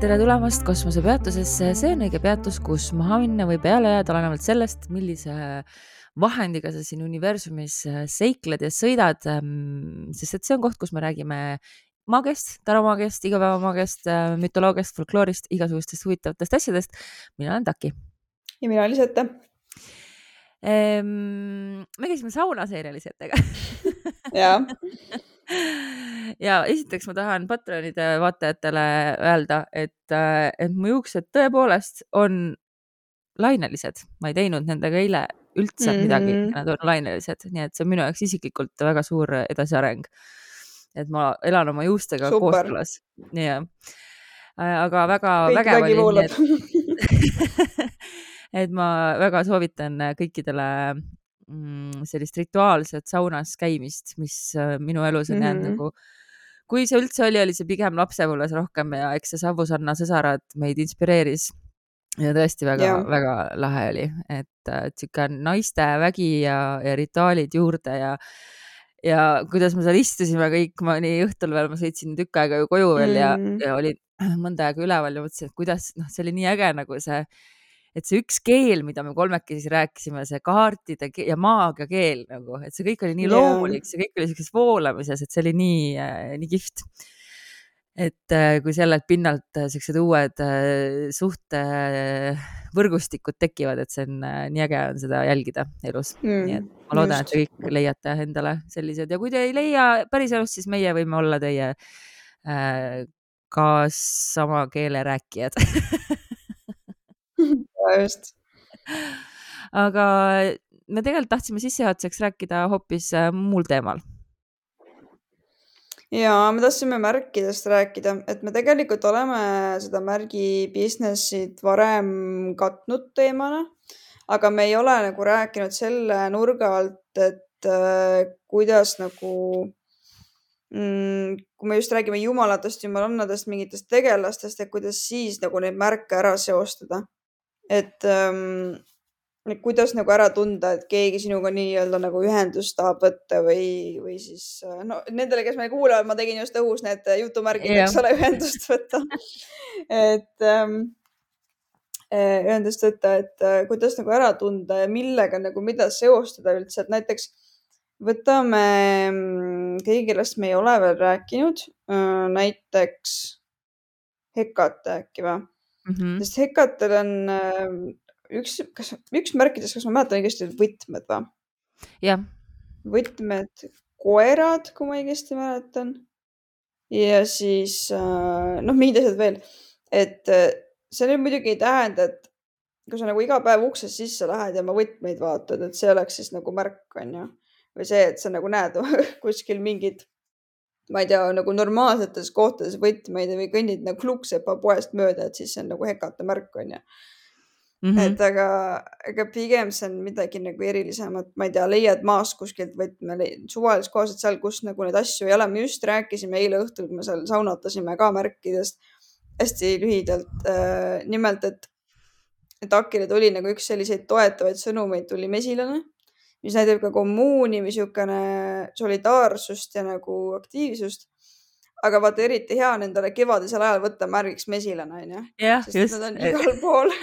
tere tulemast kosmosepeatusesse, see on õige peatus, kus maha minna või peale jääda, olenevalt sellest, millise vahendiga sa siin universumis seikled ja sõidad. sest et see on koht, kus me räägime maagiast, taromaagiast, igapäevamaagiast, mütoloogiast, folkloorist, igasugustest huvitavatest asjadest. mina olen Taki. ja mina olen Lisette ehm,. me käisime saunaseeria Lisetega jah ja esiteks ma tahan Patreonide vaatajatele öelda, et, et mu juuksed tõepoolest on lainelised, ma ei teinud nendega eile üldse mm -hmm. midagi, nad on lainelised, nii et see on minu jaoks isiklikult väga suur edasiareng. et ma elan oma juustega kooskõlas, jah. aga väga Kõik vägev oli, nii et et ma väga soovitan kõikidele mm, sellist rituaalset saunas käimist, mis äh, minu elus on mm -hmm. jäänud nagu, kui see üldse oli, oli see pigem lapsepõlves rohkem ja eks see Savusanna sõsarad meid inspireeris. ja tõesti väga-väga lahe oli, et, et sihuke naiste vägi ja, ja rituaalid juurde ja ja kuidas me seal istusime kõik, ma nii õhtul veel, ma sõitsin tükk aega ju koju veel ja Mm. ja olin mõnda aega üleval ja mõtlesin, et kuidas, noh, see oli nii äge nagu see, et see üks keel, mida me kolmekesi rääkisime, see kaartide ja maagia keel nagu, et see kõik oli nii Jaa. loomulik, see kõik oli siukses voolamises, et see oli nii äh,, nii kihvt. et äh, kui sellelt pinnalt äh, siuksed uued äh, suhtevõrgustikud tekivad, et see on äh, nii äge on seda jälgida elus nii et mm, ma loodan, et te kõik leiate endale sellised ja kui te ei leia päriselus, siis meie võime olla teie äh, ka sama keele rääkijad Ja just. aga me tegelikult tahtsime sissejuhatuseks rääkida hoopis äh, muul teemal. ja me tahtsime märkidest rääkida, et me tegelikult oleme seda märgi business'it varem katnud teemana, aga me ei ole nagu rääkinud selle nurga alt, et äh, kuidas nagu mm, kui me just räägime jumalatest, jumalannadest, mingitest tegelastest, et kuidas siis nagu neid märke ära seostada. Et ähm, et kuidas nagu ära tunda, et keegi sinuga nii-öelda nagu ühendust tahab võtta või, või siis äh, no nendele, kes meil kuulavad, ma tegin just õhus need jutumärgid, eks Jah. ole, ühendust võtta. et ähm, äh, ühendust võtta, et äh, kuidas nagu ära tunda ja millega nagu, mida seostada üldse, et näiteks võtame mm, keegi, kellest me ei ole veel rääkinud, näiteks Hekate äkki või? Mm -hmm. sest Hekatel on äh, üks, kas üks märkidest, kas ma mäletan õigesti, võtmed või? jah, võtmed, koerad, kui ma õigesti mäletan. ja siis äh, noh, mingid asjad veel, et äh, see nüüd muidugi ei tähenda, et kui sa nagu iga päev uksest sisse lähed ja oma võtmeid vaatad, et see oleks siis nagu märk, onju. või see, et sa nagu näed kuskil mingit, ma ei tea, nagu normaalsetes kohtades võtmeid või kõnnid nagu Luksepa poest mööda, et siis see on nagu Hekate märk, onju mm -hmm. et aga, aga pigem see on midagi nagu erilisemat, ma ei tea, leiad maast kuskilt võtme, suvalises kohas, et seal, kus nagu neid asju ei ole, me just rääkisime eile õhtul, kui me seal saunatasime ka märkidest hästi lühidalt äh,. nimelt, et, et Akile tuli nagu üks selliseid toetavaid sõnumeid tuli mesilane, mis näitab ka kommuuni või niisugune solidaarsust ja nagu aktiivsust. aga vaata, eriti hea on endale kevadisel ajal võtta märgiks mesilane, onju sest just. nad on igal pool.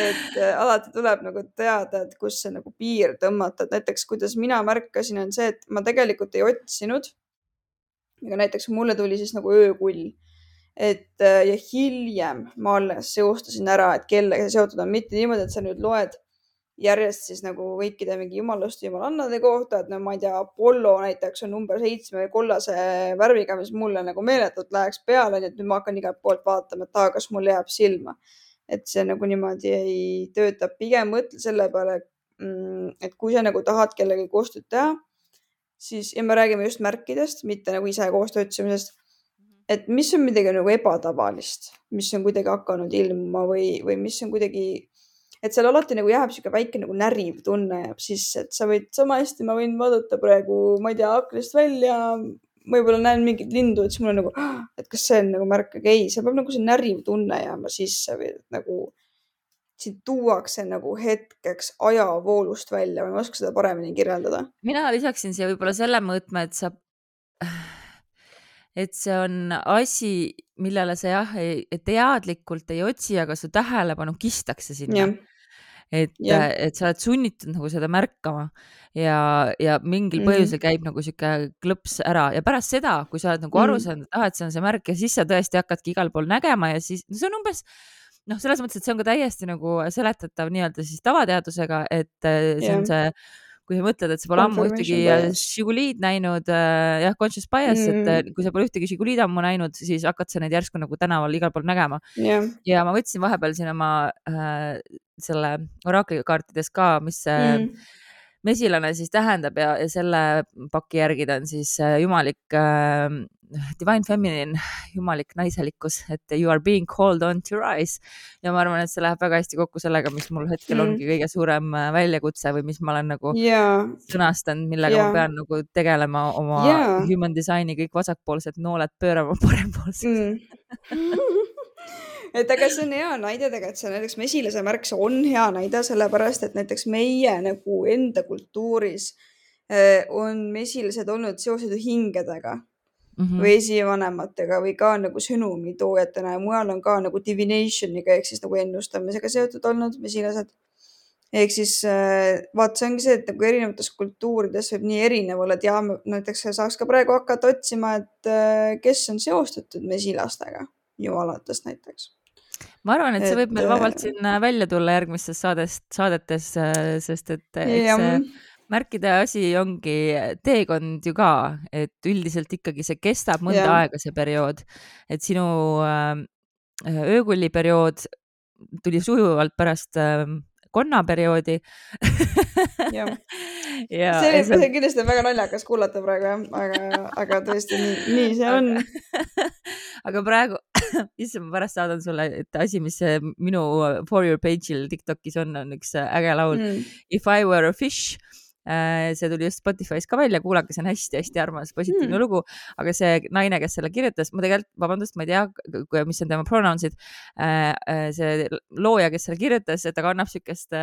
Et äh, alati tuleb nagu teada, et kus see nagu piir tõmmata, et näiteks kuidas mina märkasin, on see, et ma tegelikult ei otsinud. aga näiteks mulle tuli siis nagu öökull, et äh, ja hiljem ma alles seostasin ära, et kellega see seotud on, mitte niimoodi, et sa nüüd loed järjest siis nagu kõikide mingi jumalaste jumalannade kohta, et no ma ei tea, Apollo näiteks on number seitsme kollase värviga, mis mulle nagu meeletult läheks peale, nii et nüüd ma hakkan igalt poolt vaatama, et aa, kas mul jääb silma. et see nagu niimoodi ei tööta, pigem mõtle selle peale, mm, et kui sa nagu tahad kellegagi koostööd teha, siis ja me räägime just märkidest, mitte nagu ise koostöö otsimisest, et mis on midagi nagu ebatavalist, mis on kuidagi hakanud ilmuma või, või mis on kuidagi et seal alati nagu jääb sihuke väike nagu näriv tunne jääb sisse, et sa võid sama hästi, ma võin vaadata praegu, ma ei tea, aknast välja, võib-olla näen mingit lindu, et siis mul on nagu, et kas see on nagu märk, aga ei, seal peab nagu see näriv tunne jääma sisse või et nagu sind tuuakse nagu hetkeks ajavoolust välja, ma ei oska seda paremini kirjeldada. mina lisaksin siia võib-olla selle mõõtme, et sa et see on asi, millele sa jah, teadlikult ei otsi, aga su tähelepanu kistakse sinna. Et, et sa oled sunnitud nagu seda märkama ja, ja mingil mm -hmm. põhjusel käib nagu sihuke klõps ära ja pärast seda, kui sa oled nagu aru mm -hmm. saanud, et ah, et see on see märk ja siis sa tõesti hakkadki igal pool nägema ja siis no see on umbes noh, selles mõttes, et see on ka täiesti nagu seletatav nii-öelda siis tavateadusega, et see yeah. on see kui sa mõtled, et sa pole ammu ühtegi Žiguliid näinud äh,, jah, conscious bias mm., et äh, kui sa pole ühtegi Žiguliid ammu näinud, siis hakkad sa neid järsku nagu tänaval igal pool nägema yeah.. ja ma võtsin vahepeal siin oma äh, selle oraklikaartides ka, mis see mm. mesilane siis tähendab ja, ja selle paki järgi ta on siis äh, jumalik äh, divine feminine, jumalik naiselikkus, et you are being called on to rise ja ma arvan, et see läheb väga hästi kokku sellega, mis mul hetkel mm. ongi kõige suurem äh, väljakutse või mis ma olen nagu yeah. sõnastanud, millega yeah. ma pean nagu tegelema oma yeah. human design'i kõik vasakpoolsed nooled pöörama parempoolseks mm. et aga see on hea näide tegelikult, see näiteks mesilase märk, see on hea näide, sellepärast et näiteks meie nagu enda kultuuris äh, on mesilased olnud seostatud hingedega mm -hmm. või esivanematega või ka nagu sõnumitoojatena ja mujal on ka nagu divination'iga ehk siis nagu ennustamisega seotud olnud mesilased. ehk siis äh, vaat see ongi see, et nagu erinevates kultuurides võib nii erinev olla, teame, näiteks saaks ka praegu hakata otsima, et äh, kes on seostatud mesilastega, jumalatest näiteks. Ma arvan, et see võib meil vabalt äh, siin välja tulla järgmistes saadest, saadetes, sest et eks see märkide asi ongi teekond ju ka, et üldiselt ikkagi see kestab mõnda ja. aega, see periood, et sinu äh, öökulli periood tuli sujuvalt pärast äh, konnaperioodi. Ja, ja see, see on kindlasti väga naljakas kuulata praegu jah, aga, aga tõesti nii, nii see on. aga praegu, issand, ma pärast saadan sulle, et asi, mis minu For Your page'il Tiktokis on, on üks äge laul mm. If I were a fish Äh, see tuli just Spotify's ka välja, kuulake, see on hästi-hästi armas, positiivne mm. lugu, aga see naine, kes selle kirjutas, ma tegelikult, vabandust, ma ei tea, mis on tema pronounsid. Äh, äh, see looja, kes selle kirjutas, ta kannab siukest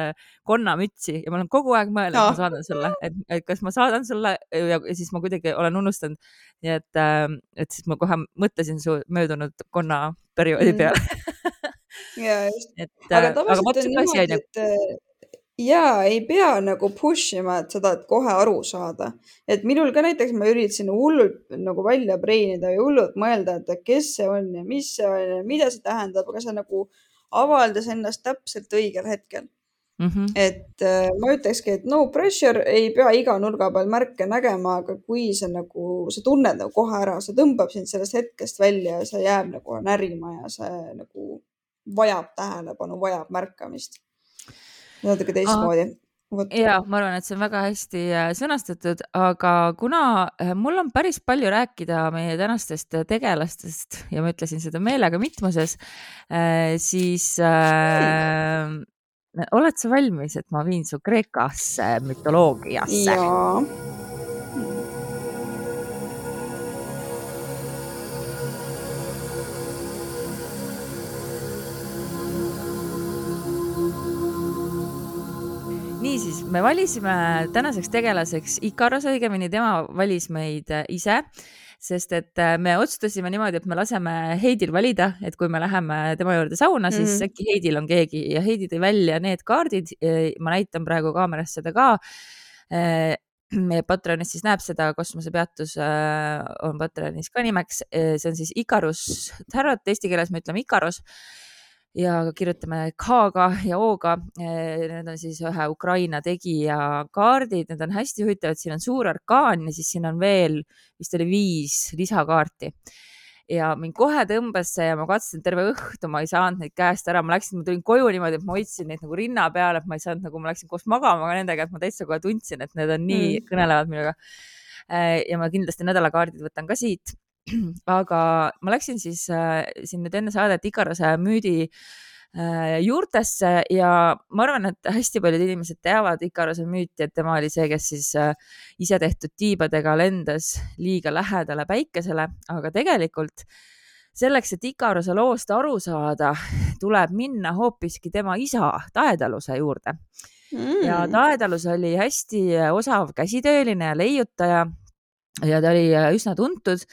konnamütsi ja ma olen kogu aeg mõelnud, et ma saadan sulle, et, kas ma saadan sulle ja siis ma kuidagi olen unustanud. nii et, et siis ma kohe mõtlesin su möödunud konnaperioodi mm. peale ja just. aga tavaliselt on niimoodi, et ja ei pea nagu push ima, et seda, et kohe aru saada. et minul ka näiteks ma üritasin hullult nagu välja preenida ja hullult mõelda, et kes see on ja mis see on ja mida see tähendab, aga see nagu avaldas ennast täpselt õigel hetkel mm. -hmm. et äh, ma ütlekski, et no pressure ei pea iga nurga peal märke nägema, aga kui sa nagu, sa tunned nagu kohe ära, see tõmbab sind sellest hetkest välja ja see jääb nagu närima ja see nagu vajab tähelepanu, vajab märkamist natuke teistmoodi Vot. ja ma arvan, et see on väga hästi äh, sõnastatud, aga kuna äh, mul on päris palju rääkida meie tänastest tegelastest ja ma ütlesin seda meelega mitmuses, äh, siis äh, oled sa valmis, et ma viin su Kreekasse mütoloogiasse? jaa me valisime tänaseks tegelaseks Ikaros, õigemini tema valis meid äh, ise, sest et äh, me otsustasime niimoodi, et me laseme Heidil valida, et kui me läheme tema juurde sauna, siis mm -hmm. äkki Heidil on keegi ja Heidi tõi välja need kaardid. ma näitan praegu kaamerast seda ka äh, meie Patreonis siis näeb seda, kosmosepeatus on Patreonis ka nimeks, see on siis Ikarus Tarot, eesti keeles me ütleme Ikaros ja kirjutame K-ga ja O-ga. Need on siis ühe Ukraina tegija kaardid, need on hästi huvitavad, siin on suur arkaan ja siis siin on veel vist oli viis lisakaarti ja mind kohe tõmbas see ja ma katsetasin terve õhtu, ma ei saanud neid käest ära, ma läksin, ma tulin koju niimoodi, et ma hoidsin neid nagu rinna peal, et ma ei saanud nagu, ma läksin koos magama ka nendega, et ma täitsa kohe tundsin, et need on nii mm. kõnelevad minuga. ja ma kindlasti nädalakaardid võtan ka siit aga ma läksin siis äh, siin nüüd enne saadet Ikarase müüdi äh, juurtesse ja ma arvan, et hästi paljud inimesed teavad Ikarase müüti, et tema oli see, kes siis äh, ise tehtud tiibadega lendas liiga lähedale päikesele, aga tegelikult selleks, et Ikaruse loost aru saada, tuleb minna hoopiski tema isa Taedaluse juurde. Mm.. ja Taedalus oli hästi osav käsitööline ja leiutaja ja ta oli üsna tuntud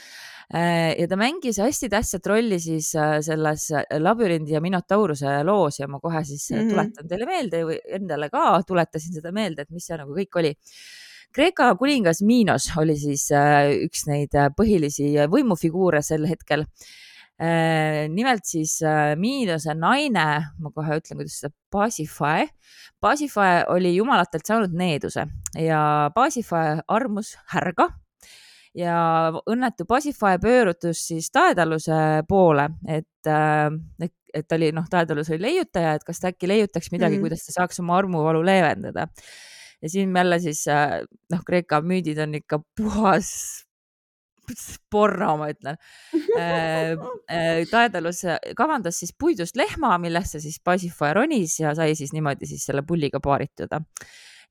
ja ta mängis hästi tähtsat rolli siis selles labürindi ja Minotauruse loos ja ma kohe siis mm -hmm. tuletan teile meelde või endale ka tuletasin seda meelde, et mis see nagu kõik oli Kreeka kuningas Minos oli siis äh, üks neid äh, põhilisi võimufiguure sel hetkel. Äh, nimelt siis Minose naine, ma kohe ütlen, kuidas seda, Pasifae. Pasifae oli jumalatelt saanud needuse ja Pasifae armus härga ja õnnetu Pasifae pöörutus siis Taedaluse poole, et, et, et oli noh, Taedalus oli leiutaja, et kas ta äkki leiutaks midagi mm, -hmm. kuidas ta saaks oma armuvalu leevendada ja siin jälle siis äh, noh, Kreeka müüdid on ikka puhas porno, ma ütlen. Äh, äh, Taedalus kavandas siis puidust lehma, millesse siis Pasifae ronis ja sai siis niimoodi siis selle pulliga paarituda.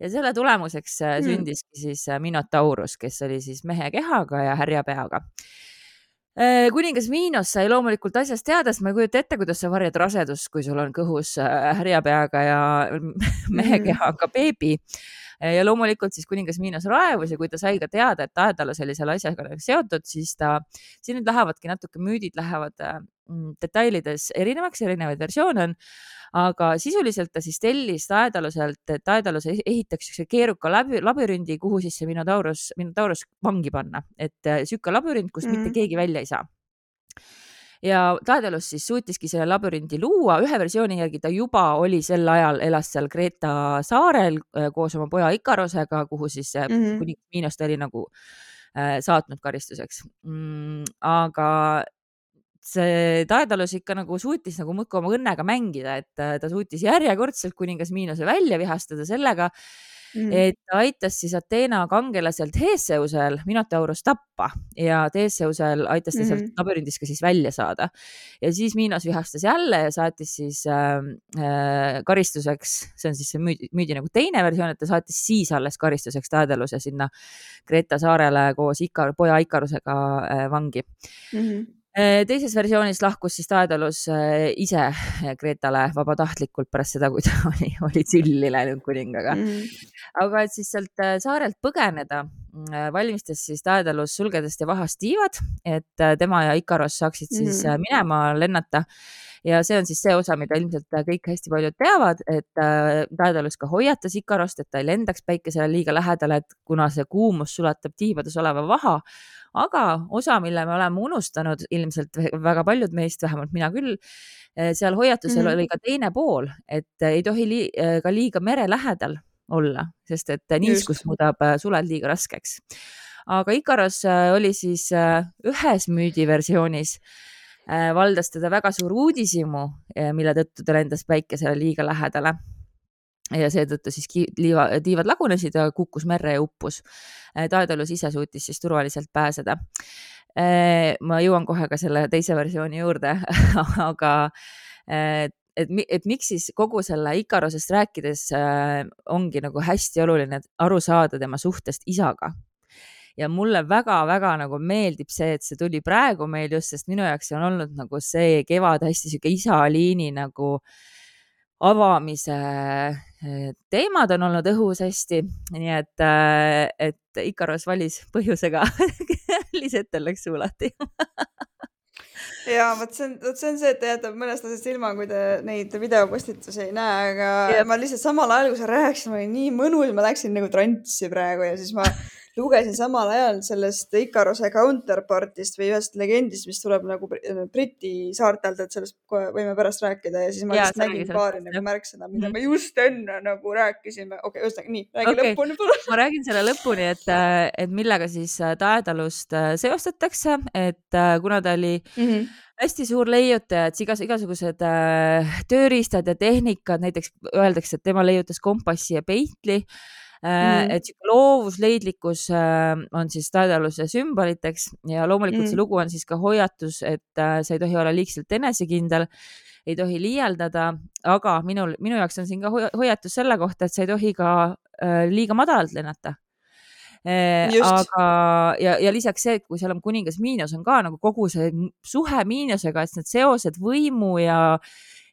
Ja selle tulemuseks mm. sündiski siis Minotaurus, kes oli siis mehe kehaga ja härja peaga kuningas Miinos sai loomulikult asjast teada, sest ma ei kujuta ette, kuidas sa varjad rasedust, kui sul on kõhus härja peaga ja mehe mm. kehaga beebi ja loomulikult siis kuningas Miinos raevus ja kui ta sai ka teada, et Daedalus oli selle asjaga seotud, siis ta, siin nüüd lähevadki natuke müüdid lähevad mm, detailides erinevaks, erinevaid versioone on, aga sisuliselt ta siis tellis Daedaluselt, et Daedalus ehitaks niisuguse keeruka läbi, labürindi, kuhu siis see Minotaurus, Minotaurus vangi panna, et niisugune labürint, kust mm -hmm. mitte keegi välja ei saa ja Daedalus siis suutiski selle labürindi luua, ühe versiooni järgi ta juba oli sel ajal, elas seal Kreeta saarel äh, koos oma poja Ikarosega, kuhu siis mm -hmm. kuni Miinost oli nagu äh, saatnud karistuseks mm,. aga see Daedalus ikka nagu suutis nagu muudkui oma õnnega mängida, et äh, ta suutis järjekordselt kuningas Miinose välja vihastada sellega, mm. et ta aitas siis Ateena kangelaselt Heeseusel Minotaurus tappa ja Theseusel aitas ta mm. sealt labürindist ka siis välja saada. ja siis Minos vihastas jälle ja saatis siis äh, äh, karistuseks, see on siis see müüdi, müüdi nagu teine versioon, et ta saatis siis alles karistuseks Daedaluse sinna Kreeta saarele koos Ikar, poja Ikarusega äh, vangi mm. -hmm teises versioonis lahkus siis Daedalus äh, ise Kreetale vabatahtlikult pärast seda, kui ta oli, oli tülli läinud kuningaga mm. -hmm. aga et siis sealt äh, saarelt põgeneda, valmistas siis Daedalus sulgedest ja vahast tiivad, et tema ja Ikaros saaksid siis mm -hmm. minema lennata ja see on siis see osa, mida ilmselt kõik hästi paljud teavad, et Daedalus ka hoiatas Ikarost, et ta ei lendaks päikesele liiga lähedale, et kuna see kuumus sulatab tiibades oleva vaha aga osa, mille me oleme unustanud ilmselt väga paljud meist, vähemalt mina küll, eh, seal hoiatusel mm -hmm. oli ka teine pool, et ei tohi li eh, ka liiga mere lähedal olla, sest et niiskus muudab eh, suled liiga raskeks. aga Ikaros oli siis ühes müüdiversioonis valdas teda väga suur uudishimu, mille tõttu ta lendas päikesele liiga lähedale ja seetõttu siis liiva, tiivad lagunesid ja kukkus merre ja uppus. Daedalus ise suutis siis turvaliselt pääseda. ma jõuan kohe ka selle teise versiooni juurde aga et, et, et miks siis kogu selle Ikarosest rääkides ongi nagu hästi oluline aru saada tema suhtest isaga ja mulle väga-väga nagu meeldib see, et see tuli praegu meil just, sest minu jaoks on olnud nagu see kevad hästi sihuke isaliini nagu avamise teemad on olnud õhus hästi, nii et, äh, et Ikaros valis põhjusega Lisetel läks suu lahti ja vot see on, vot see on see, et ta jätab mõnest asjast ilma, kui te neid videopostitusi ei näe, aga Jep. ma lihtsalt samal ajal, kui sa rääkisid, ma olin nii mõnus, ma läksin nagu transsi praegu ja siis ma lugesin samal ajal sellest Ikaruse counterpart'ist või ühest legendist, mis tuleb nagu Briti saartelt, et sellest võime pärast rääkida ja siis ma lihtsalt nägin paari nagu märksõna, mida -hmm. me just enne nagu rääkisime. okei okay,, ühesõnaga nii, räägi okay. lõpuni palun. ma räägin selle lõpuni, et, et millega siis Taedalust äh, seostatakse, et äh, kuna ta oli mm -hmm hästi suur leiutaja, et igas, igasugused äh, tööriistad ja tehnikad, näiteks öeldakse, et tema leiutas kompassi ja peitli äh, Mm. et sihuke loovusleidlikkus äh, on siis Daedaluse sümboliteks ja loomulikult mm. see lugu on siis ka hoiatus, et äh, sa ei tohi olla liigselt enesekindel, ei tohi liialdada, aga minul, minu jaoks on siin ka hoiatus selle kohta, et sa ei tohi ka äh, liiga madalalt lennata Just. aga, ja, ja lisaks see, et kui seal on kuningas Miinos, on ka nagu kogu see suhe Miinosega, et need seosed võimu ja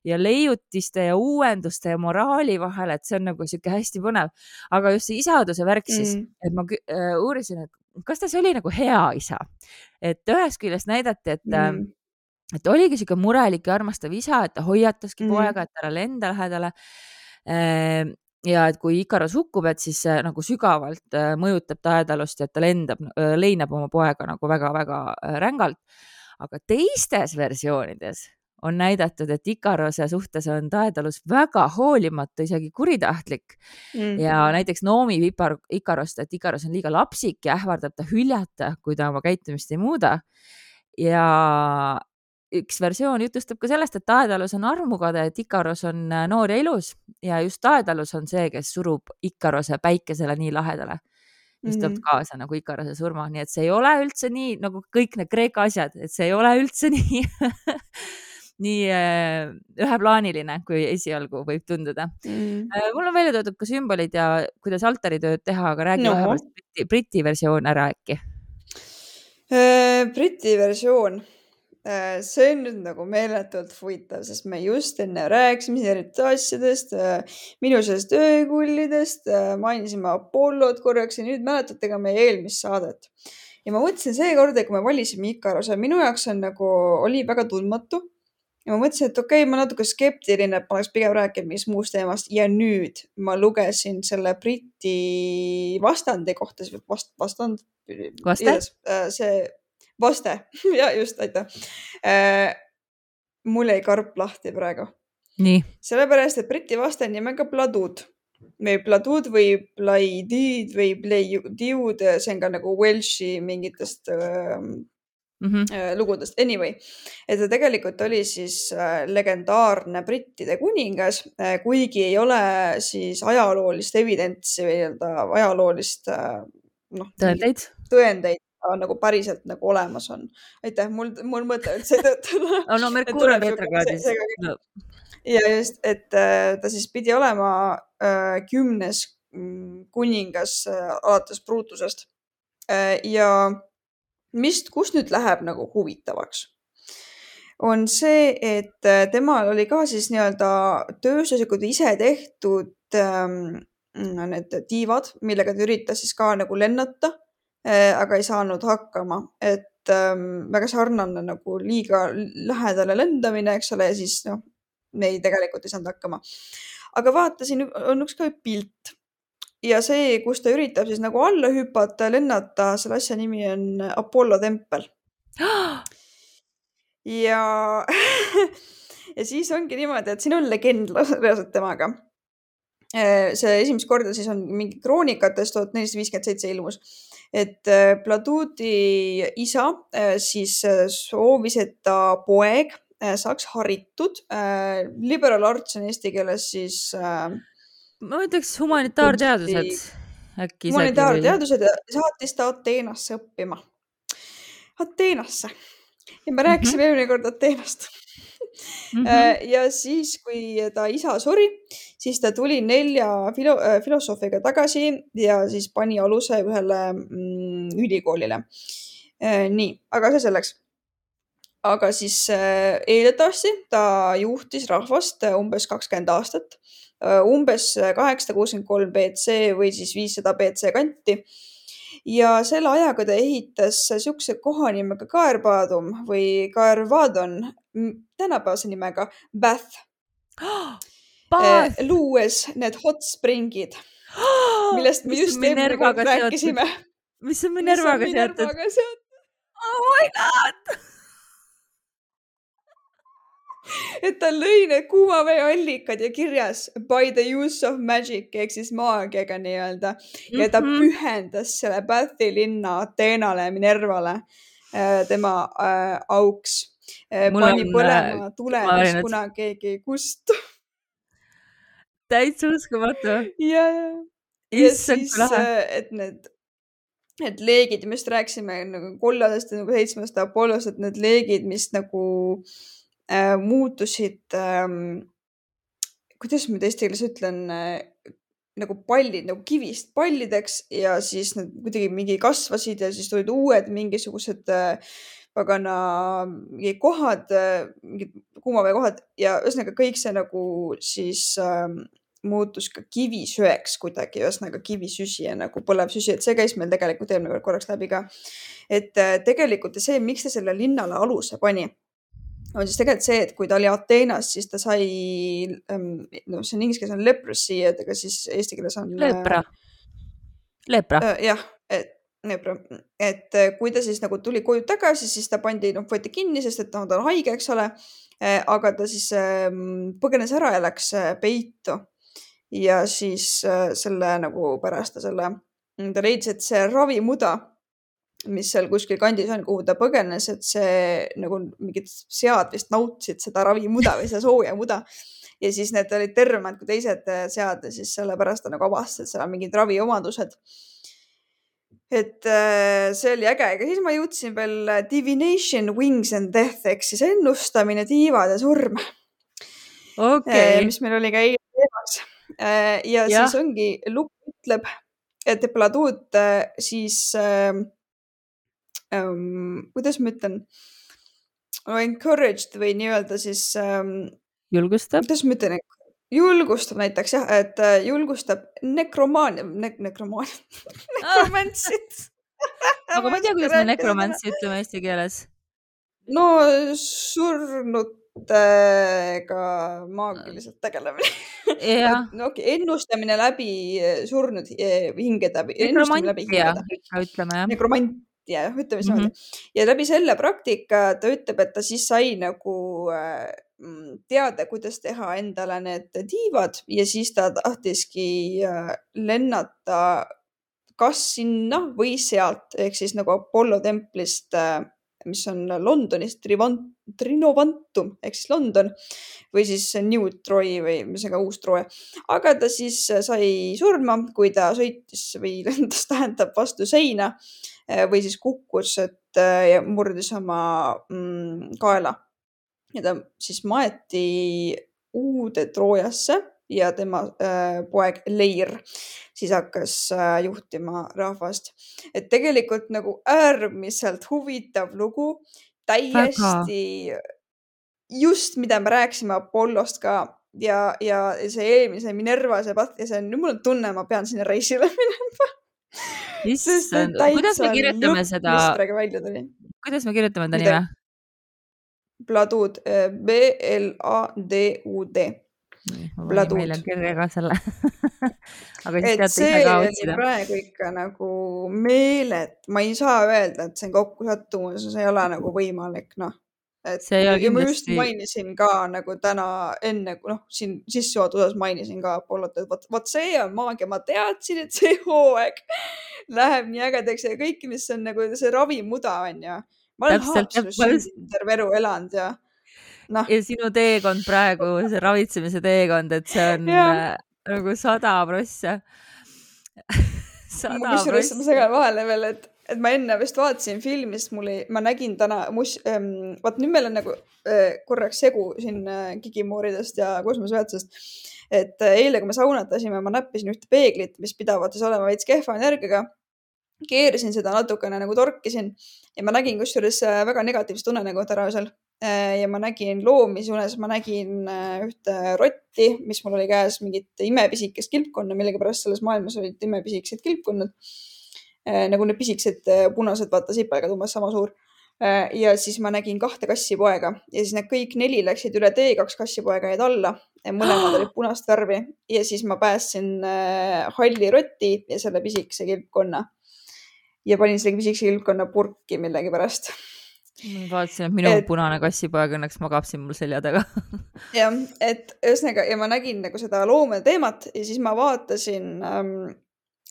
ja leiutiste ja uuenduste ja moraali vahel, et see on nagu sihuke hästi põnev. aga just see isaduse värk siis mm., et ma äh, uurisin, et kas ta siis oli nagu hea isa, et ühest küljest näidati, et mm., et oligi sihuke murelik ja armastav isa, et ta hoiataski mm. poega, et ära lenda lähedale ehm, ja et kui Ikaros hukkub, et siis see nagu sügavalt äh, mõjutab Daedalust ja et ta lendab, äh, leinab oma poega nagu väga-väga äh, rängalt. aga teistes versioonides on näidatud, et Ikarose suhtes on Daedalus väga hoolimatu, isegi kuritahtlik mm. -hmm. ja näiteks noomib Ipar, Ikarost, et Ikaros on liiga lapsik ja ähvardab ta hüljata, kui ta oma käitumist ei muuda. ja üks versioon jutustab ka sellest, et Daedalus on armukade, et Ikaros on noor ja ilus ja just Daedalus on see, kes surub Ikarose päikesele nii lahedale mis toob mhm. kaasa nagu Ikarose surma, nii et see ei ole üldse nii nagu kõik need Kreeka asjad, et see ei ole üldse nii nii äh, üheplaaniline, kui esialgu võib tunduda mm.. Äh, mul on välja toodud ka sümbolid ja kuidas altaritööd teha, aga räägi no. vähemalt Briti, Briti versioon ära äkki äh,. Briti versioon see on nüüd nagu meeletult huvitav, sest me just enne rääkisime erinevatest asjadest, minu sellest öökullidest, mainisime Apollot korraks ja nüüd mäletate ka meie eelmist saadet. ja ma mõtlesin seekord, kui me valisime Ikarose, minu jaoks on nagu, oli väga tundmatu ja ma mõtlesin, et okei okay,, ma natuke skeptiline, et ma oleks pigem rääkinud mingist muust teemast ja nüüd ma lugesin selle Briti vastandi kohta, vast, vastand. vaste? Äh, see vaste ja just, aitäh. Äh, mul jäi karp lahti praegu. sellepärast, et Briti vaste on nimega Bladud või Bladud või Blaidid või Bleidiud, see on ka nagu Welshi mingitest ähm, mm -hmm. lugudest. Anyway, et ta tegelikult oli siis äh, legendaarne brittide kuningas, äh, kuigi ei ole siis ajaloolist evidentsi või nii-öelda ajaloolist noh. tõendeid. tõendeid nagu päriselt nagu olemas on. aitäh, mul, mul mõte üldse ei töötanud no Merkuur on retrokraadis. No. ja just, et ta siis pidi olema kümnes mm, kuningas alates Brutusest ja mis, kus nüüd läheb nagu huvitavaks, on see, et äh, temal oli ka siis nii-öelda tööstuslikud ise tehtud ähm, need tiivad, millega ta üritas siis ka nagu lennata äh,, aga ei saanud hakkama, et ähm, väga sarnane nagu liiga lähedale lendamine, eks ole, ja siis noh, me ei, tegelikult ei saanud hakkama. aga vaatasin, on üks ka pilt ja see, kus ta üritab siis nagu alla hüpata ja lennata, selle asja nimi on Apollo tempel. ja ja siis ongi niimoodi, et siin on legend reaalselt temaga. Äh, see esimest korda siis on mingi kroonikates tuhat nelisada viiskümmend seitse ilmus, et äh, Pladuudi isa äh, siis soovis, et ta poeg saaks haritud. Liberal arts on eesti keeles siis äh, ma ütleks humanitaarteadused äkki. humanitaarteadused saatis ta Ateenasse õppima. Ateenasse ja me rääkisime eelmine mm -hmm. kord Ateenast mm. -hmm. ja siis, kui ta isa suri, siis ta tuli nelja filo äh, filosoofiga tagasi ja siis pani aluse ühele mm, ülikoolile. Äh, nii, aga see selleks. aga siis eeldatavasti ta juhtis rahvast umbes kakskümmend aastat umbes kaheksasada kuuskümmend kolm BC või siis viissada BC kanti. ja selle ajaga ta ehitas niisuguse koha nimega Kaervadum või Kaervadon tänapäevase nimega Bath Bath. luues need hot springid, millest me just eelmine kord rääkisime. mis on Minervaga seotud? Oh my god et ta lõi need kuuma vee allikad ja kirjas by the use of magic ehk siis maagiaga nii-öelda ja ta -hmm. pühendas selle Bathi linna Ateenale, Minervale äh, tema äh, auks äh,. pani on, põlema äh, tule, mis kunagi keegi ei kustu täitsa uskumatu. ja, ja, ja siis, et need need leegid, just rääkisime nagu kollasest ja nagu seitsmest Apollost, et need leegid, mis nagu Äh, muutusid ähm,, kuidas ma nüüd eesti keeles ütlen äh,, nagu pallid nagu kivist pallideks ja siis nad kuidagi mingi kasvasid ja siis tulid uued mingisugused äh, pagana mingid kohad äh,, mingid kuumaveekohad ja ühesõnaga kõik see nagu siis äh, muutus ka kivisöeks kuidagi, ühesõnaga kivisüsi ja nagu põlev süsi, et see käis meil tegelikult eelmine kord korraks läbi ka. et äh, tegelikult see, miks ta selle linnale aluse pani, on siis tegelikult see, et kui ta oli Ateenas, siis ta sai, ähm, no see on inglise keeles on leprosy, et ega siis eesti keeles on. lepra. lepra. jah, et et kui ta siis nagu tuli koju tagasi, siis ta pandi, noh, võeti kinni, sest et noh, ta on haige, eks ole. aga ta siis ähm, põgenes ära ja läks äh, peitu. ja siis äh, selle nagu pärast ta selle, ta leidis, et see ravimuda, mis seal kuskil kandis on, kuhu ta põgenes, et see nagu mingid sead vist nautisid seda ravimuda või seda sooja muda. Ja siis need olid tervemad kui teised äh, sead ja siis sellepärast ta nagu avastas, et seal on mingid raviomadused. Et äh, see oli äge, aga siis ma jõudsin veel äh, Divination, Wings and Death ehk siis ennustamine, tiivad ja surm. Okay.. mis meil oli ka eile teemaks. ja, ja siis ongi, lugu ütleb, et Platud siis ähm,, ähm, kuidas ma ütlen, encouraged või nii-öelda siis ähm,. julgustab. kuidas ma ütlen, julgustab näiteks jah, et äh, julgustab nekromaania ne,, nekromaania nekromantsit aga ma ei tea, kuidas me nekromantsi ütleme eesti keeles. no surnutega maagiliselt tegelemine no okei okay,, ennustamine läbi äh, surnud äh, hingede. nekromantia, ütleme jah. nekromant ja ütleme siis niimoodi mm -hmm. ja läbi selle praktika ta ütleb, et ta siis sai nagu mm, teada, kuidas teha endale need tiivad ja siis ta tahtiski äh, lennata kas sinna või sealt ehk siis nagu Apollo templist, äh, mis on Londonis, Trinovantum ehk siis London või siis New Troy või ühesõnaga uus Troy. aga ta siis sai surma, kui ta sõitis või lendas, tähendab vastu seina või siis kukkus, et eh, ja murdis oma mm, kaela. ja ta siis maeti uude Troojasse ja tema äh, poeg Leir siis hakkas äh, juhtima rahvast. et tegelikult nagu äärmiselt huvitav lugu, täiesti Väga. just, mida me rääkisime Apollost ka ja, ja see eelmise Minerva, see, see on, nüüd mul on tunne, ma pean sinna reisile minema issand, kuidas me kirjutame seda, kuidas me kirjutame ta nime? Bladud, äh, B-L-A-D-U-D. meil on kirja ka selle aga siis teate ise ka otsida. praegu ikka nagu meelet, ma ei saa öelda, et see on kokkusattumus, see ei ole nagu võimalik, noh et see ja kindlasti... ma just mainisin ka nagu täna enne, noh, siin sissejuhatuses mainisin ka Apollot, et vot, vot see on maagia, ma teadsin, et see hooaeg läheb nii ägedaks ja kõik, mis on nagu see ravimuda on ju. ma olen Haapsalus terve elu elanud ja noh. ja sinu teekond praegu, see ravitsemise teekond, et see on äh, nagu sada prossa sada prossa. ma segan vahele veel, et et ma enne vist vaatasin filmi, sest mul ei, ma nägin täna mus- ähm,, vaat nüüd meil on nagu äh, korraks segu siin äh, gigimooridest ja kosmoseväetusest. et äh, eile, kui me saunatasime, ma näppisin ühte peeglit, mis pidavat siis olema veits kehva energiaga. keerasin seda natukene nagu torkisin ja ma nägin kusjuures väga negatiivset unenägu täna öösel äh, ja ma nägin loomi unes, ma nägin ühte rotti, mis mul oli käes mingit imepisikest kilpkonna, millegipärast selles maailmas olid imepisikesed kilpkonnad nagu need pisikesed äh, punased, vaata sipelgad umbes sama suur. Äh, ja siis ma nägin kahte kassipoega ja siis need kõik neli läksid üle tee, kaks kassipoega jäid alla. mõlemad olid punast värvi ja siis ma päästsin halli rotti ja selle pisikese kilpkonna. ja panin selle pisikese kilpkonna purki millegipärast ma vaatasin, et minu et, punane kassipoeg õnneks magab siin mul selja taga jah, et ühesõnaga ja ma nägin nagu seda loomade teemat ja siis ma vaatasin ähm,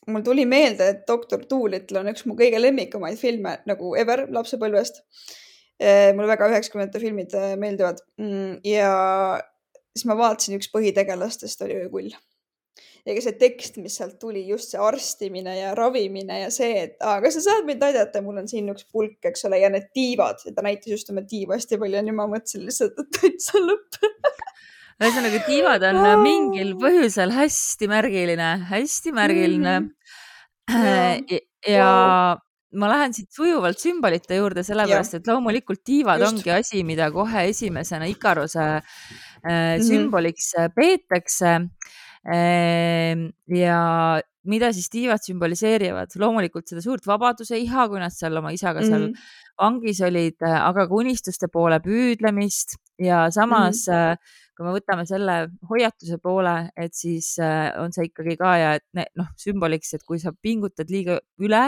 mul tuli meelde, et doktor Doolittle on üks mu kõige lemmikumaid filme nagu ever lapsepõlvest. Eh, mulle väga üheksakümnendate filmid eh, meeldivad mm, ja siis ma vaatasin, üks põhitegelastest oli öökull. ja ka see tekst, mis sealt tuli, just see arstimine ja ravimine ja see, et aa, kas sa saad mind aidata, mul on siin üks pulk, eks ole, ja need tiivad, ta näitas just oma tiiva hästi palju ja nüüd ma mõtlesin lihtsalt, et täitsa lõpp ühesõnaga, tiivad on mingil põhjusel hästi märgiline, hästi märgiline mm. -hmm. ja, ja ma lähen siit sujuvalt sümbolite juurde, sellepärast et loomulikult tiivad Just. ongi asi, mida kohe esimesena Ikaruse äh, mhm. sümboliks mm -hmm. peetakse Ehm, ja mida siis tiivad sümboliseerivad, loomulikult seda suurt vabaduse iha, kui nad seal oma isaga seal mm -hmm. vangis olid, aga ka unistuste poole püüdlemist ja samas mm, -hmm. Kui me võtame selle hoiatuse poole, et siis äh, on see ikkagi ka ja et noh, sümboliks, et kui sa pingutad liiga üle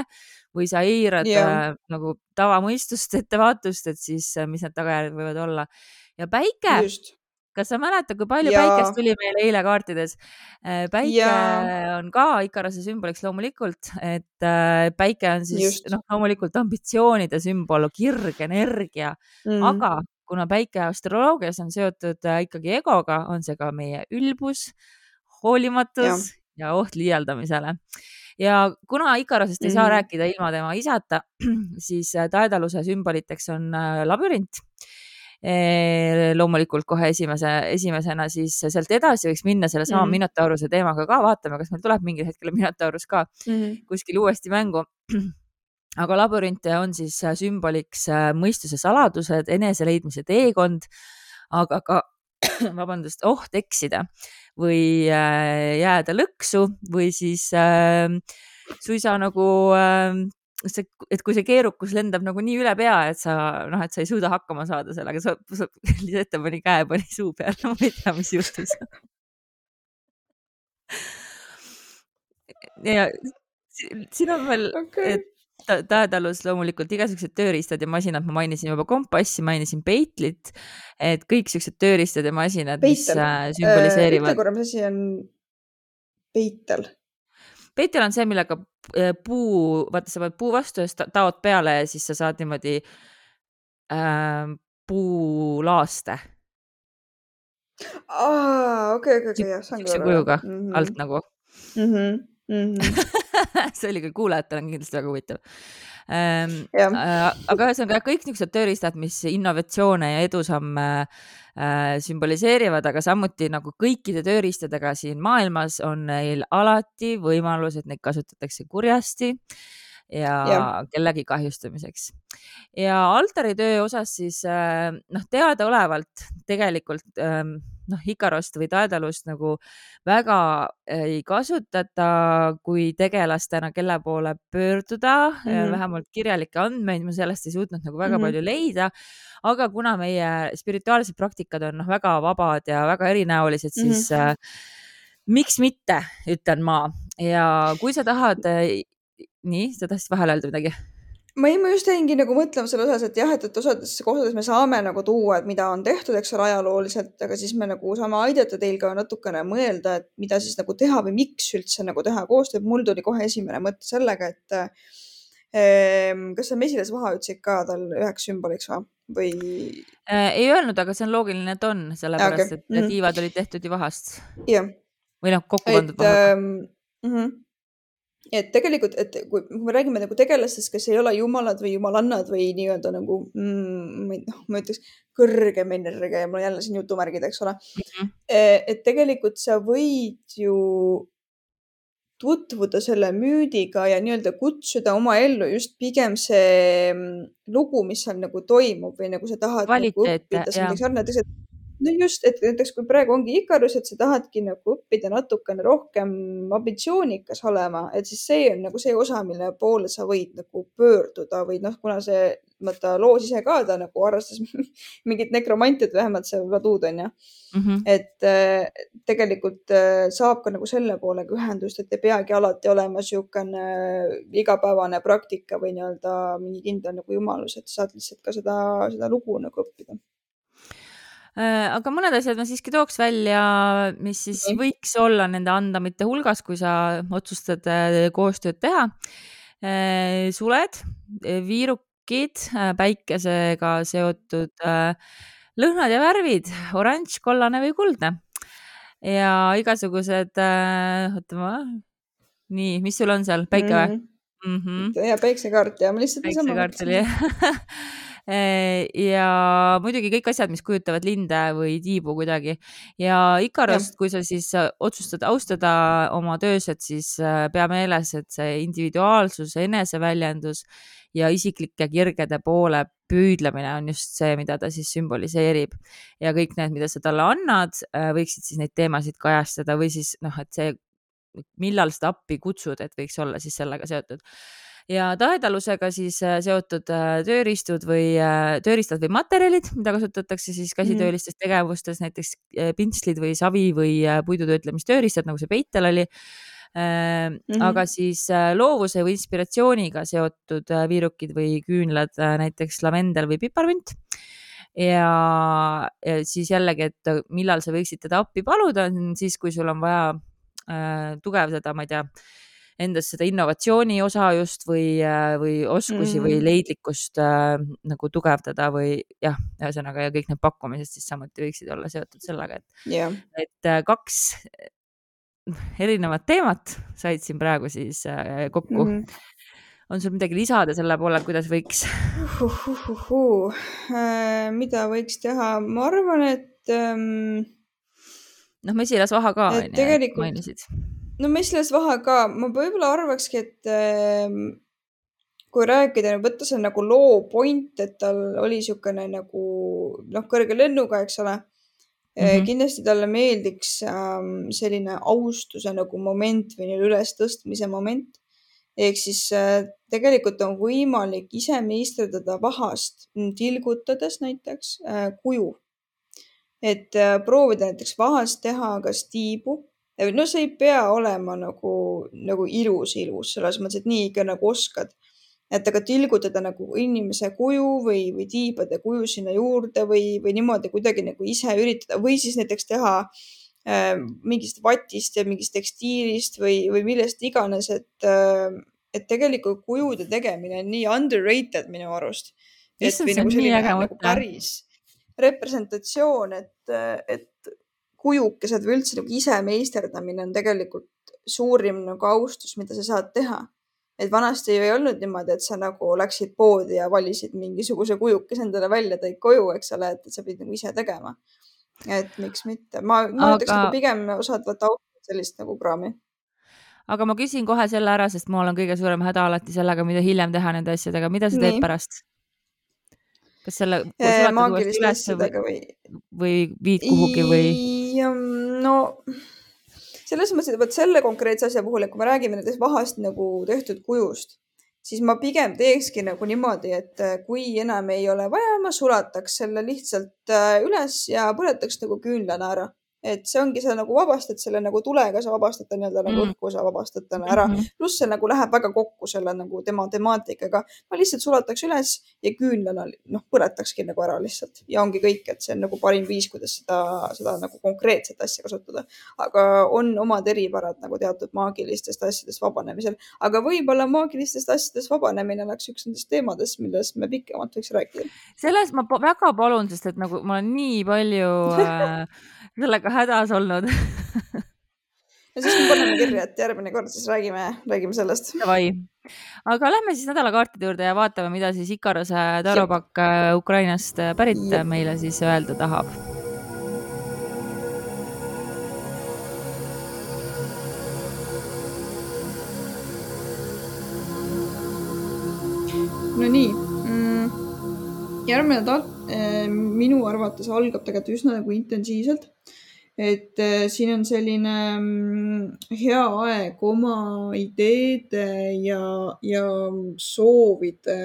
või sa eirad yeah. äh, nagu tavamõistust, ettevaatust, et siis mis need tagajärjed võivad olla. ja päike Just kas sa mäletad, kui palju ja. päikest tuli meil eile kaartides? Äh, päike ja. on ka Ikarase sümboliks loomulikult, et äh, päike on siis noh, loomulikult ambitsioonide sümbol, kirg, energia mm., aga kuna päike astroloogias on seotud äh, ikkagi egoga, on see ka meie ülbus, hoolimatus ja, ja oht liialdamisele ja kuna Ikarasest mm -hmm. ei saa mhm. rääkida ilma tema isata, siis taedaluse sümboliteks on labürint loomulikult kohe esimese, esimesena, siis sealt edasi võiks minna sellesama mm -hmm. Minotauruse teemaga ka, vaatame, kas meil tuleb mingil hetkel Minotaurus ka mm -hmm. kuskil uuesti mängu aga labürinte on siis sümboliks äh, mõistuse saladused, eneseleidmise teekond, aga ka, vabandust, oht eksida või äh, jääda lõksu või siis äh, suisa nagu äh, see, et kui see keerukus lendab nagu nii üle pea, et sa noh, et sa ei suuda hakkama saada sellega, sa, sa Lisette pani käe, pani suu peale, no ma ei tea, mis juhtus. Ja siin on veel okay. Tähetalus loomulikult igasugused tööriistad ja masinad, ma mainisin juba kompassi, mainisin peitlit, et kõik siuksed tööriistad ja masinad, mis äh, äh, sümboliseerivad. ütle korra, mis asi on peitel? peitel on see, millega äh, puu, vaata, sa paned puu vastu ja siis taod peale ja siis sa saad niimoodi äh, puulaaste. aa, okei, okei, okei, jah, saan aru. kujuga mm -hmm. alt nagu mm. -hmm. Mm -hmm. see oli küll kuulajatele kindlasti väga huvitav ähm,. Äh, aga ühesõnaga kõik niisugused tööriistad, mis innovatsioone ja edusamme äh, Äh, sümboliseerivad, aga samuti nagu kõikide tööriistadega siin maailmas on neil alati võimalus, et neid kasutatakse kurjasti ja, ja. kellegi kahjustamiseks. ja altaritöö osas siis äh, noh, teadaolevalt tegelikult ähm, noh, Ikarost või Daedalust nagu väga ei kasutata kui tegelastena, kelle poole pöörduda mm, -hmm. vähemalt kirjalikke andmeid ma sellest ei suutnud nagu väga mm -hmm. palju leida. aga kuna meie spirituaalsed praktikad on noh, väga vabad ja väga erinäolised, siis mm -hmm. äh, miks mitte, ütlen ma ja kui sa tahad, äh, nii, sa tahtsid vahele öelda midagi? ma ei, ma just jäingi nagu mõtlema selle osas, et jah, et, et osades kohtades me saame nagu tuua, et mida on tehtud, eks ole, ajalooliselt, aga siis me nagu saame aidata teil ka natukene mõelda, et mida siis nagu teha või miks üldse nagu teha koostööd. mul tuli kohe esimene mõte sellega, et eh, kas see mesilasvaha ütlesid ka tal üheks sümboliks või? või? Äh, ei öelnud, aga see on loogiline, et on, sellepärast okay. et tiivad olid tehtud ju vahast. või noh, kokku pandud vahaga ähm,. Mm -hmm et tegelikult, et kui, me räägime nagu tegelastest, kes ei ole jumalad või jumalannad või nii-öelda nagu mm,, noh, ma ütleks kõrgem energia ja mul on jälle siin jutumärgid, eks ole mm. -hmm. et tegelikult sa võid ju tutvuda selle müüdiga ja nii-öelda kutsuda oma ellu just pigem see mm, lugu, mis seal nagu toimub või nagu sa tahad nagu õppida, sarnane, et no just, et näiteks kui praegu ongi Ikarus, et sa tahadki nagu õppida natukene rohkem ambitsioonikas olema, et siis see on nagu see osa, mille poole sa võid nagu pöörduda või noh, kuna see, vaata loos ise ka ta nagu harrastas mingit nekromantiat, vähemalt see Vladud on ju mm. -hmm. et äh, tegelikult äh, saab ka nagu selle poolega ühendust, et ei peagi alati olema niisugune igapäevane praktika või nii-öelda mingi kindel nagu jumalus, et saad lihtsalt ka seda, seda lugu nagu õppida Äh, aga mõned asjad ma siiski tooks välja, mis siis okay. võiks olla nende andamite hulgas, kui sa otsustad äh, koostööd teha. Äh, suled, viirukid, päikesega seotud lõhnad ja värvid, oranž, kollane või kuldne. ja igasugused, oota ma, nii, mis sul on seal, päike või mm? -hmm. Mm -hmm. ja päiksekaart ja ma lihtsalt. päiksekaart oli jah ja muidugi kõik asjad, mis kujutavad linde või tiibu kuidagi. Ja Ikarost, kui sa siis äh, otsustad austada oma töös, et siis äh, pea meeles, et see individuaalsus, eneseväljendus ja isiklike kirgede poole püüdlemine on just see, mida ta siis sümboliseerib. Ja kõik need, mida sa talle annad, äh, võiksid siis neid teemasid kajastada või siis noh, et see, millal seda appi kutsud, et võiks olla siis sellega seotud ja tahedalusega siis äh, seotud äh, tööriistud või äh, tööriistad või materjalid, mida kasutatakse siis käsitöölistes mhm. tegevustes, näiteks pintslid või savi või puidutöötlemistööriistad, nagu see peitel oli Mm -hmm. aga siis loovuse või inspiratsiooniga seotud viirukid või küünlad, näiteks lavendel või piparmünt. ja, ja siis jällegi, et millal sa võiksid teda appi paluda, on siis, kui sul on vaja äh, tugevdada, ma ei tea endas seda innovatsiooni osa just või, äh, või oskusi mm. või leidlikkust äh, nagu tugevdada või jah, ühesõnaga ja kõik need pakkumised siis samuti võiksid olla seotud sellega, et yeah., et äh, kaks erinevat teemat said siin praegu siis äh, kokku mm. -hmm on sul midagi lisada selle poole, kuidas võiks uh,? Uh, uh, uh. Äh, mida võiks teha, ma arvan, et ähm, noh, mesilasvaha ka tegelikult... mainisid no Messles vahe ka, ma võib-olla arvakski, et äh, kui rääkida, võtta see nagu loo point, et tal oli niisugune nagu noh, kõrge lennuga, eks ole mm. -hmm. kindlasti talle meeldiks äh, selline austuse nagu moment või nii-öelda ülestõstmise moment. ehk siis äh, tegelikult on võimalik ise meisterdada vahast tilgutades näiteks äh, kuju. et äh, proovida näiteks vahast teha kas tiibu no see ei pea olema nagu, nagu ilus, ilus selles mõttes, et nii ikka nagu oskad. et aga tilgutada nagu inimese kuju või, või tiibade kuju sinna juurde või, või niimoodi kuidagi nagu ise üritada või siis näiteks teha äh, mingist vatist ja mingist tekstiilist või, või millest iganes, et äh,, et tegelikult kujude tegemine on nii underrated minu arust. nagu nagu päris representatsioon, et, et kujukesed või üldse nagu ise meisterdamine on tegelikult suurim nagu austus, mida sa saad teha. et vanasti ju ei olnud niimoodi, et sa nagu läksid poodi ja valisid mingisuguse kujukese endale välja, tõid koju, eks ole, et sa pidid nagu ise tegema. et miks mitte, ma, ma Aga... ütleks nagu pigem osad võtta sellist nagu kraami aga ma küsin kohe selle ära, sest mul on kõige suurem häda alati sellega, mida hiljem teha nende asjadega, mida sa teed Nii. pärast? kas selle maagiliste asjadega või? või viid kuhugi või? No selles mõttes, et vot selle konkreetse asja puhul, et kui me räägime nendest vahast nagu tehtud kujust, siis ma pigem teekski nagu niimoodi, et äh, kui enam ei ole vaja, ma sulataks selle lihtsalt äh, üles ja põletaks nagu küünlana ära et see ongi, sa nagu vabastad selle nagu tulega, sa vabastad ta nii-öelda nagu mm. õhku, sa vabastad ta ära mm. -hmm. pluss see nagu läheb väga kokku selle nagu tema temaatikaga. ma lihtsalt sulataks üles ja küünlana noh, põletakski nagu ära lihtsalt ja ongi kõik, et see on nagu parim viis, kuidas seda, seda nagu konkreetset asja kasutada. aga on omad eripärad nagu teatud maagilistest asjadest vabanemisel, aga võib-olla maagilistest asjadest vabanemine oleks üks nendest teemadest, millest me pikemalt võiks rääkida. selles ma väga palun, sest et nagu ma olen nii palju äh, sellega hädas olnud ja siis me paneme kirja, et järgmine kord siis räägime, räägime sellest. Davai, aga lähme siis nädalakaartide juurde ja vaatame, mida siis Ikaruse tarupakk äh, Ukrainast äh, pärit Jep. meile siis öelda tahab. no nii mm,, järgmine nädal äh, minu arvates algab tegelikult üsna nagu intensiivselt et äh, siin on selline mm, hea aeg oma ideede ja, ja soovide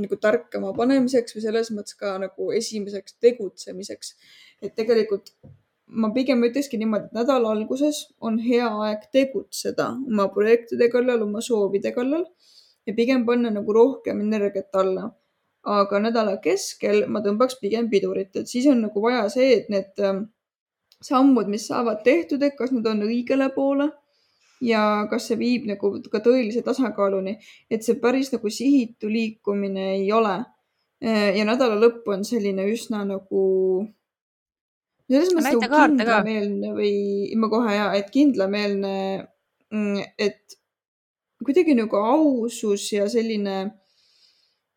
nagu tarkama panemiseks või selles mõttes ka nagu esimeseks tegutsemiseks. et tegelikult ma pigem ütlekski niimoodi, et nädala alguses on hea aeg tegutseda oma projektide kallal, oma soovide kallal ja pigem panna nagu rohkem energiat alla. aga nädala keskel ma tõmbaks pigem pidurit, et siis on nagu vaja see, et need sammud, mis saavad tehtud, et kas nad on õigele poole ja kas see viib nagu ka tõelise tasakaaluni, et see päris nagu sihitu liikumine ei ole. ja nädala lõpp on selline üsna nagu selles mõttes nagu kindlameelne või ma kohe ja, et kindlameelne, mm, et kuidagi nagu ausus ja selline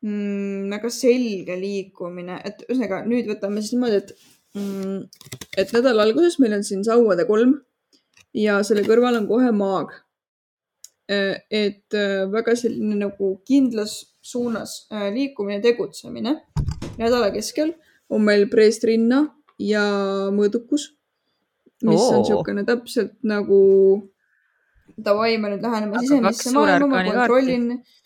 mm, väga selge liikumine, et ühesõnaga nüüd võtame siis niimoodi, et et nädala alguses meil on siin sauade kolm ja selle kõrval on kohe maag. Äh, et äh, väga selline nagu kindlas suunas äh, liikumine, tegutsemine. nädala keskel on meil preestrinna ja mõõdukus, mis oh. on niisugune täpselt nagu davai, ma nüüd lähen oma sisemisse maailma, ma kontrollin kaarti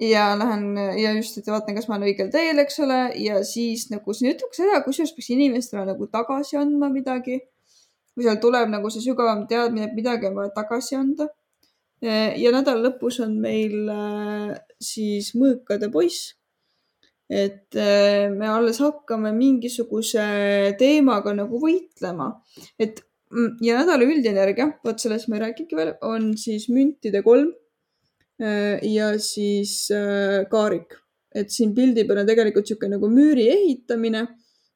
ja lähen ja just, et vaatan, kas ma olen õigel teel, eks ole, ja siis nagu siin ütleb ka seda, kusjuures peaks inimestele nagu tagasi andma midagi. kui seal tuleb nagu see sügavam teadmine, et midagi on vaja tagasi anda. ja nädala lõpus on meil äh, siis mõõkade poiss. et äh, me alles hakkame mingisuguse teemaga nagu võitlema, et mm, ja nädala üldenergia, vot sellest ma ei rääkinudki veel, on siis müntide kolm ja siis äh, kaarik, et siin pildi peal on tegelikult niisugune nagu müüri ehitamine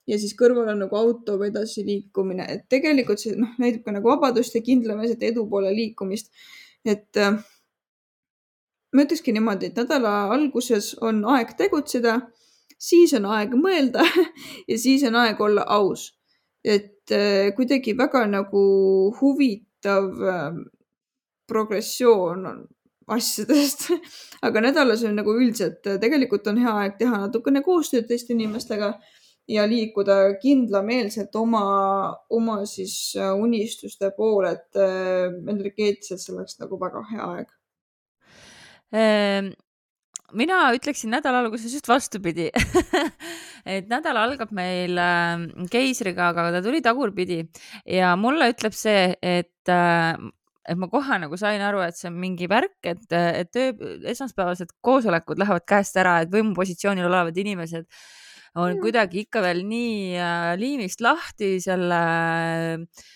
ja siis kõrval on nagu autoga edasiliikumine, et tegelikult see noh, näitab ka nagu vabadust ja kindlameelset edu poole liikumist. et äh, ma ütlekski niimoodi, et nädala alguses on aeg tegutseda, siis on aeg mõelda ja siis on aeg olla aus. et äh, kuidagi väga nagu huvitav äh, progressioon on asjadest. Aga nädalas on nagu üldiselt tegelikult on hea aeg teha natukene koostööd teiste inimestega ja liikuda kindlameelselt oma, oma siis äh, unistuste poole, et äh, energeetiliselt see oleks nagu väga hea aeg. Ehm, mina ütleksin nädala alguses just vastupidi. Et nädal algab meil äh, keisriga, aga ta tuli tagurpidi. Ja mulle ütleb see, et et ma kohe nagu sain aru, et see on mingi värk, et, et töö, esmaspäevased koosolekud lähevad käest ära, et võimupositsioonil olevad inimesed on mm. kuidagi ikka veel nii äh, liimist lahti selle äh,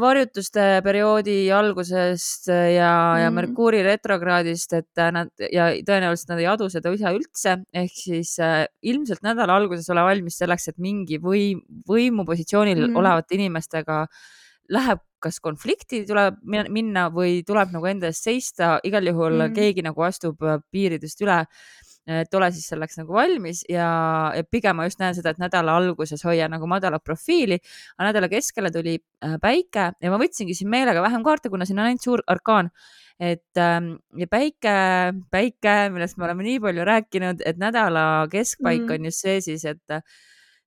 varjutuste perioodi algusest ja mm., ja Merkuuri retrokraadist, et nad ja tõenäoliselt nad ei adu seda ise üldse, ehk siis äh, ilmselt nädala alguses ole valmis selleks, et mingi võim, võimupositsioonil mm. olevate inimestega läheb kas konflikti tuleb minna või tuleb nagu enda eest seista, igal juhul mm. keegi nagu astub äh, piiridest üle. et ole siis selleks nagu valmis ja, ja pigem ma just näen seda, et nädala alguses hoia nagu madalat profiili, aga nädala keskele tuli äh, päike ja ma võtsingi siin meelega vähem kaarte, kuna siin on ainult suur arkaan et ähm, ja päike, päike, millest me oleme nii palju rääkinud, et nädala keskpaik mm. on just see siis, et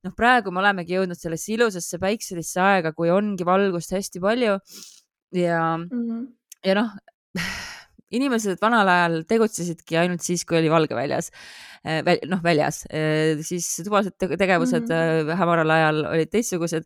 noh, praegu me olemegi jõudnud sellesse ilusasse päikselisse aega, kui ongi valgust hästi palju ja mm, -hmm. ja noh, inimesed vanal ajal tegutsesidki ainult siis, kui oli valge väljas Eh, noh, väljas, eh, siis tubased tegevused mm -hmm. hämaral ajal olid teistsugused.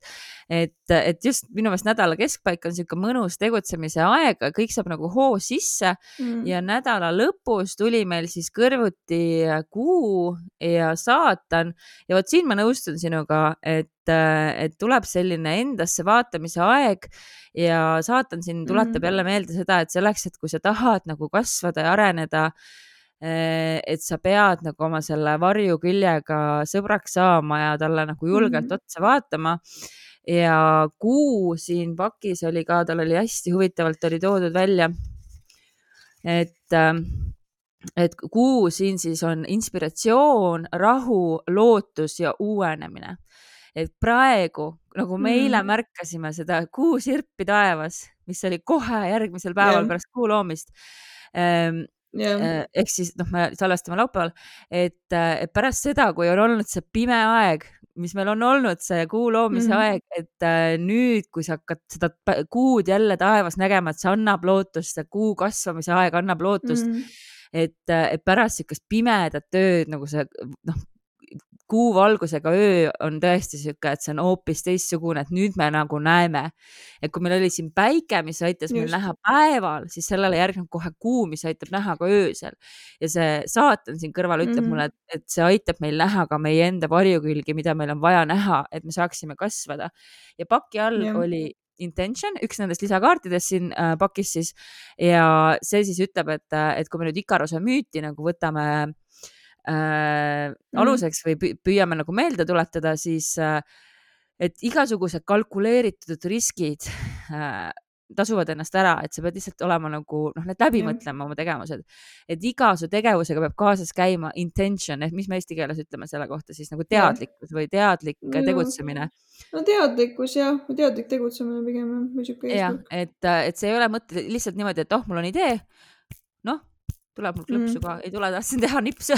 et, et just minu meelest nädala keskpaik on niisugune mõnus tegutsemise aeg, kõik saab nagu hoo sisse mm -hmm. ja nädala lõpus tuli meil siis kõrvuti kuu ja saatan ja vot siin ma nõustun sinuga, et et tuleb selline endasse vaatamise aeg ja saatan siin tuletab mm jälle meelde seda, et selleks, et kui sa tahad nagu kasvada ja areneda Eh, et sa pead nagu oma selle varjuküljega sõbraks saama ja talle nagu julgelt mm otsa vaatama. ja kuu siin pakis oli ka, tal oli hästi huvitavalt oli toodud välja, et ähm, et kuu siin siis on inspiratsioon, rahu, lootus ja uuenemine. Et praegu nagu me eile mm. märkasime seda kuusirpi taevas, mis oli kohe järgmisel päeval yeah. pärast kuu loomist ähm, yeah.. ehk siis noh, me salvestame laupäeval, et, et pärast seda, kui on olnud see pime aeg, mis meil on olnud, see kuu loomise mm -hmm. aeg, et äh, nüüd, kui sa hakkad seda kuud jälle taevas nägema, et see annab lootust, see kuu kasvamise aeg annab lootust mm. -hmm et, et pärast niisugust pimedat ööd nagu see noh, kuuvalgusega öö on tõesti sihuke, et see on hoopis teistsugune, et nüüd me nagu näeme. et kui meil oli siin päike, mis aitas Just. meil näha päeval, siis sellele järgneb kohe kuu, mis aitab näha ka öösel. ja see saatan siin kõrval ütleb mm -hmm. mulle, et, see aitab meil näha ka meie enda varjukülgi, mida meil on vaja näha, et me saaksime kasvada. ja paki all ja. oli intention, üks nendest lisakaartidest siin äh, pakis siis ja see siis ütleb, et, et kui me nüüd Ikaruse müüti nagu võtame äh, mm. aluseks või püüame nagu meelde tuletada, siis äh, et igasugused kalkuleeritud riskid äh, tasuvad ennast ära, et sa pead lihtsalt olema nagu noh, need läbi mõtlema oma tegevused. et iga su tegevusega peab kaasas käima intention ehk mis me eesti keeles ütleme selle kohta siis nagu teadlikkus või teadlik ja. tegutsemine. no teadlikkus jah, teadlik tegutsemine pigem või sihuke eesmärk. et, et see ei ole mõte lihtsalt niimoodi, et oh, mul on idee. noh, tuleb mul klõpsu mm. ka, ei tule, tahtsin teha nipsu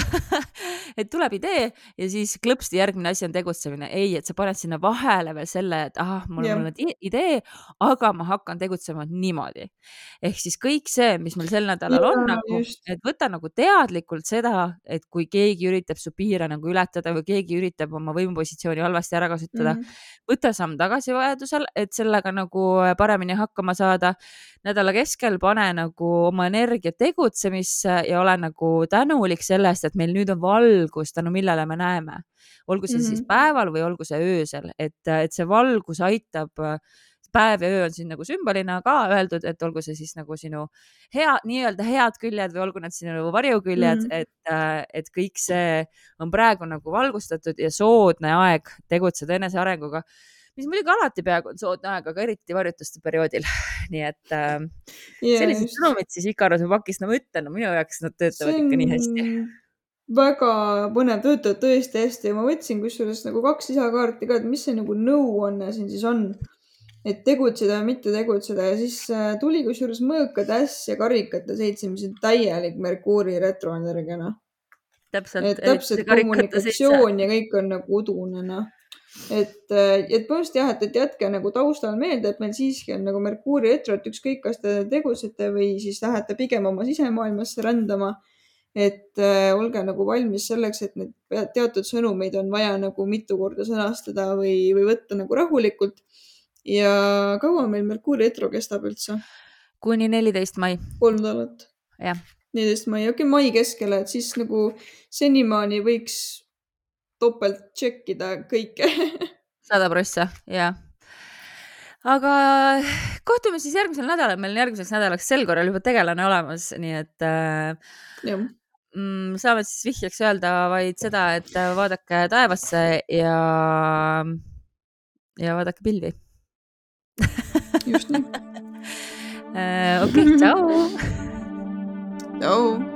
et tuleb idee ja siis klõpsti järgmine asi on tegutsemine. ei, et sa paned sinna vahele veel selle, et ahah, mul on nüüd idee, aga ma hakkan tegutsema niimoodi. ehk siis kõik see, mis meil sel nädalal ja, on nagu, et võta nagu teadlikult seda, et kui keegi üritab su piire nagu ületada või keegi üritab oma võimupositsiooni halvasti ära kasutada mm, võta samm tagasi vajadusel, et sellega nagu paremini hakkama saada. nädala keskel pane nagu oma energia tegutsemisse ja olen nagu tänulik sellest, et meil nüüd on valgus, tänu millele me näeme. olgu see mm -hmm. siis mhm. päeval või olgu see öösel, et, et see valgus aitab päev ja öö on siin nagu sümbolina ka öeldud, et olgu see siis nagu sinu hea, nii-öelda head küljed või olgu need sinu varjuküljed mm, -hmm. et, et kõik see on praegu nagu valgustatud ja soodne aeg tegutseda enesearenguga mis muidugi alati peaaegu on soodne aeg, aga eriti varjutuste perioodil. nii et äh, yeah, sellised sõnumid siis Ikaruse pakist, no ma ütlen, no minu jaoks nad töötavad ikka nii hästi väga põnev, töötavad tõesti hästi ja ma võtsin kusjuures nagu kaks lisakaarti ka, et mis see nagu nõuanne siin siis on. et tegutseda ja mitte tegutseda ja siis äh, tuli kusjuures mõõkad äss ja karikate seitse, mis on täielik Merkuuri retroenergia noh. täpselt. täpselt kommunikatsioon ja kõik on nagu udune noh et, et põhimõtteliselt jah, et, et jätke nagu taustal meelde, et meil siiski on nagu Merkuuri retro, et ükskõik, kas te tegutsete või siis lähete pigem oma sisemaailmasse rändama. et äh, olge nagu valmis selleks, et need teatud sõnumeid on vaja nagu mitu korda sõnastada või, või võtta nagu rahulikult. ja kaua meil Merkuuri retro kestab üldse? kuni neliteist mai. kolm nädalat. jah. neliteist mai, okei okay,, mai keskele, et siis nagu senimaani võiks topelt tšekkida kõike sada prossa, jah. aga kohtume siis järgmisel nädalal, meil on järgmiseks nädalaks sel korral juba tegelane olemas, nii et äh, mm, saame siis vihjeks öelda vaid seda, et vaadake taevasse ja, ja vaadake pilvi just nii äh, okei, tšau. tšau.